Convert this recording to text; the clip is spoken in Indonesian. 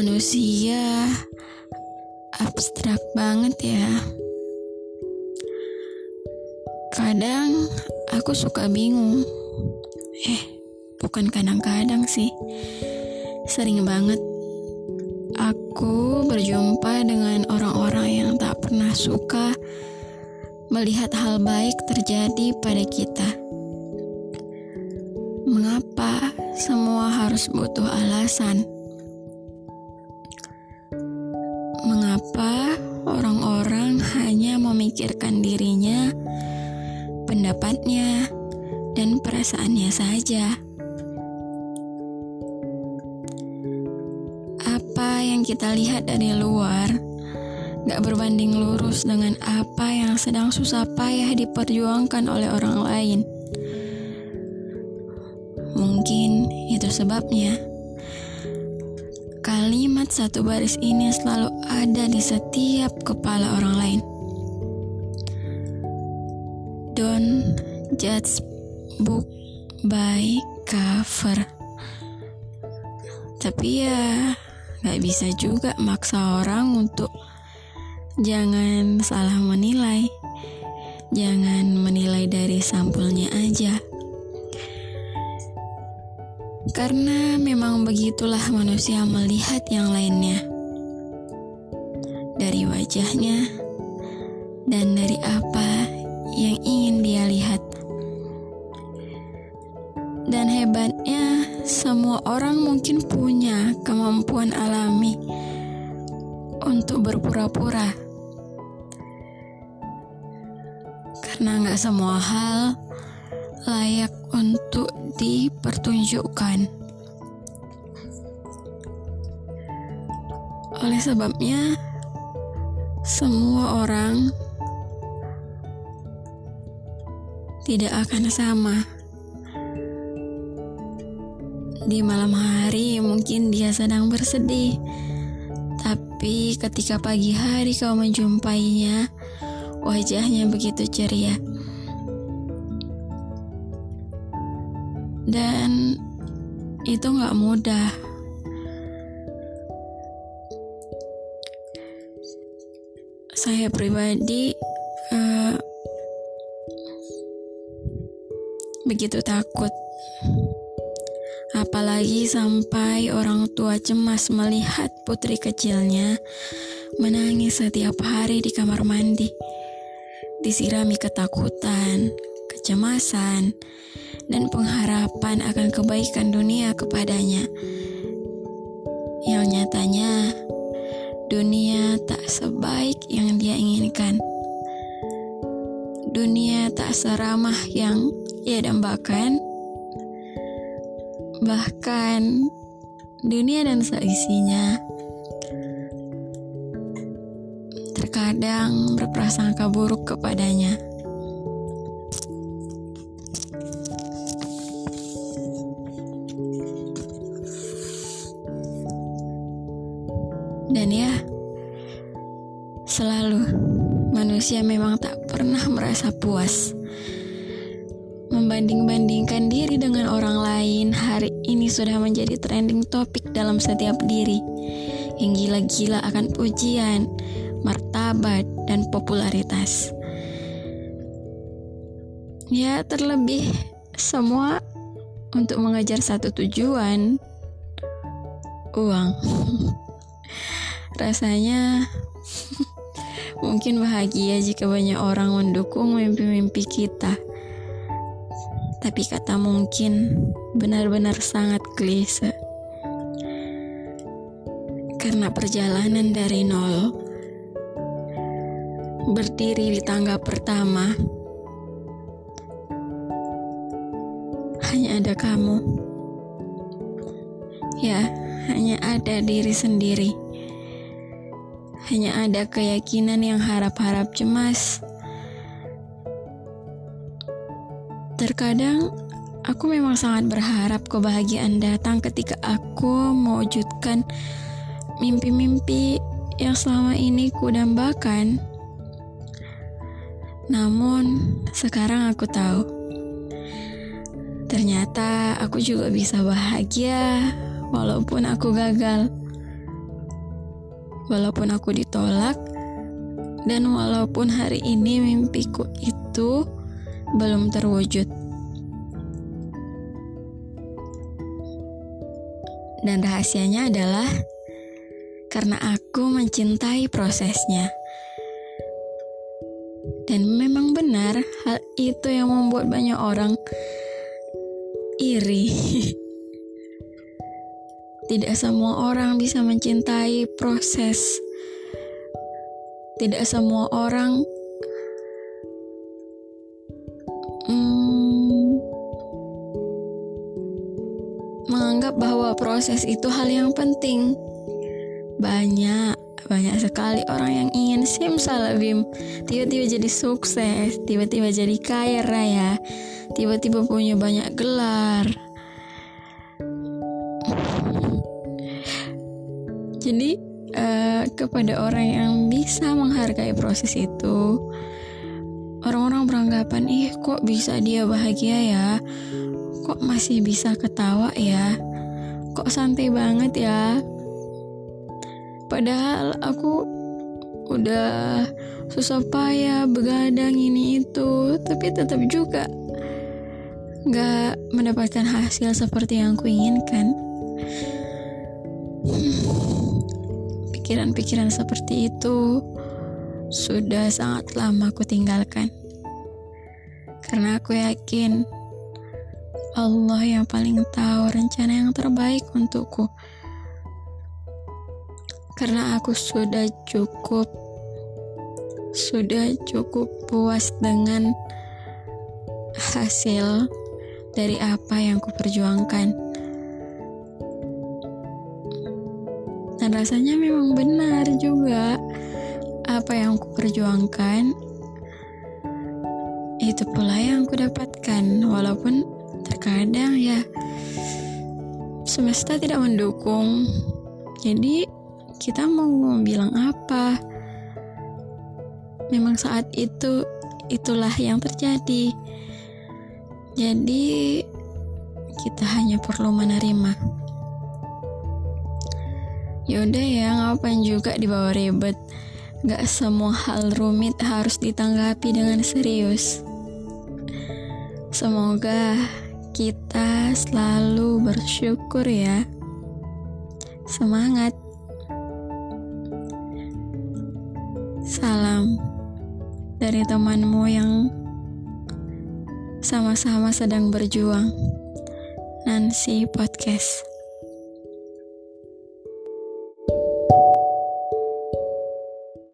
Manusia abstrak banget ya. Kadang aku suka bingung. Eh, bukan kadang-kadang sih. Sering banget aku berjumpa dengan orang-orang yang tak pernah suka melihat hal baik terjadi pada kita. Mengapa semua harus butuh alasan? Mengapa orang-orang hanya memikirkan dirinya, pendapatnya, dan perasaannya saja? Apa yang kita lihat dari luar gak berbanding lurus dengan apa yang sedang susah payah diperjuangkan oleh orang lain. Mungkin itu sebabnya Kalimat satu baris ini selalu ada di setiap kepala orang lain. Don't judge book by cover. Tapi ya, gak bisa juga maksa orang untuk jangan salah menilai. Jangan menilai dari sampulnya aja. Karena memang begitulah manusia melihat yang lainnya. Dari wajahnya dan dari apa yang ingin dia lihat. Dan hebatnya, semua orang mungkin punya kemampuan alami untuk berpura-pura. Karena nggak semua hal layak untuk dipertunjukkan. Oleh sebabnya, semua orang tidak akan sama. Di malam hari mungkin dia sedang bersedih, tapi ketika pagi hari kau menjumpainya, wajahnya begitu ceria. Dan itu nggak mudah. Saya pribadi uh, begitu takut, apalagi sampai orang tua cemas melihat putri kecilnya menangis setiap hari di kamar mandi, disirami ketakutan, kecemasan, dan pengharapan akan kebaikan dunia kepadanya. Yang nyatanya, dunia tak sebaik yang dia inginkan. Dunia tak seramah yang ia dambakan. Bahkan, dunia dan seisinya terkadang berprasangka buruk kepadanya. Dan ya, selalu manusia memang tak pernah merasa puas. Membanding-bandingkan diri dengan orang lain hari ini sudah menjadi trending topik dalam setiap diri. Yang gila-gila akan pujian, martabat, dan popularitas. Ya, terlebih semua untuk mengejar satu tujuan, uang. Rasanya mungkin bahagia jika banyak orang mendukung mimpi-mimpi kita. Tapi kata mungkin benar-benar sangat klise. Karena perjalanan dari nol berdiri di tangga pertama hanya ada kamu. Ya, hanya ada diri sendiri hanya ada keyakinan yang harap-harap cemas. Terkadang aku memang sangat berharap kebahagiaan datang ketika aku mewujudkan mimpi-mimpi yang selama ini kudambakan. Namun, sekarang aku tahu. Ternyata aku juga bisa bahagia walaupun aku gagal walaupun aku ditolak, dan walaupun hari ini mimpiku itu belum terwujud. Dan rahasianya adalah karena aku mencintai prosesnya. Dan memang benar, hal itu yang membuat banyak orang iri. Tidak semua orang bisa mencintai proses. Tidak semua orang hmm, menganggap bahwa proses itu hal yang penting. Banyak, banyak sekali orang yang ingin simsalabim, tiba-tiba jadi sukses, tiba-tiba jadi kaya raya, tiba-tiba punya banyak gelar Jadi uh, kepada orang yang bisa menghargai proses itu, orang-orang beranggapan, ih kok bisa dia bahagia ya? Kok masih bisa ketawa ya? Kok santai banget ya? Padahal aku udah susah payah begadang ini itu, tapi tetap juga nggak mendapatkan hasil seperti yang aku inginkan. Pikiran-pikiran seperti itu sudah sangat lama aku tinggalkan. Karena aku yakin Allah yang paling tahu rencana yang terbaik untukku. Karena aku sudah cukup sudah cukup puas dengan hasil dari apa yang kuperjuangkan. Dan rasanya memang benar juga. Apa yang ku perjuangkan itu pula yang ku dapatkan. Walaupun terkadang ya semesta tidak mendukung. Jadi kita mau bilang apa? Memang saat itu itulah yang terjadi. Jadi kita hanya perlu menerima Yaudah ya, ngapain juga dibawa ribet. Gak semua hal rumit harus ditanggapi dengan serius. Semoga kita selalu bersyukur ya. Semangat. Salam dari temanmu yang sama-sama sedang berjuang. Nancy Podcast.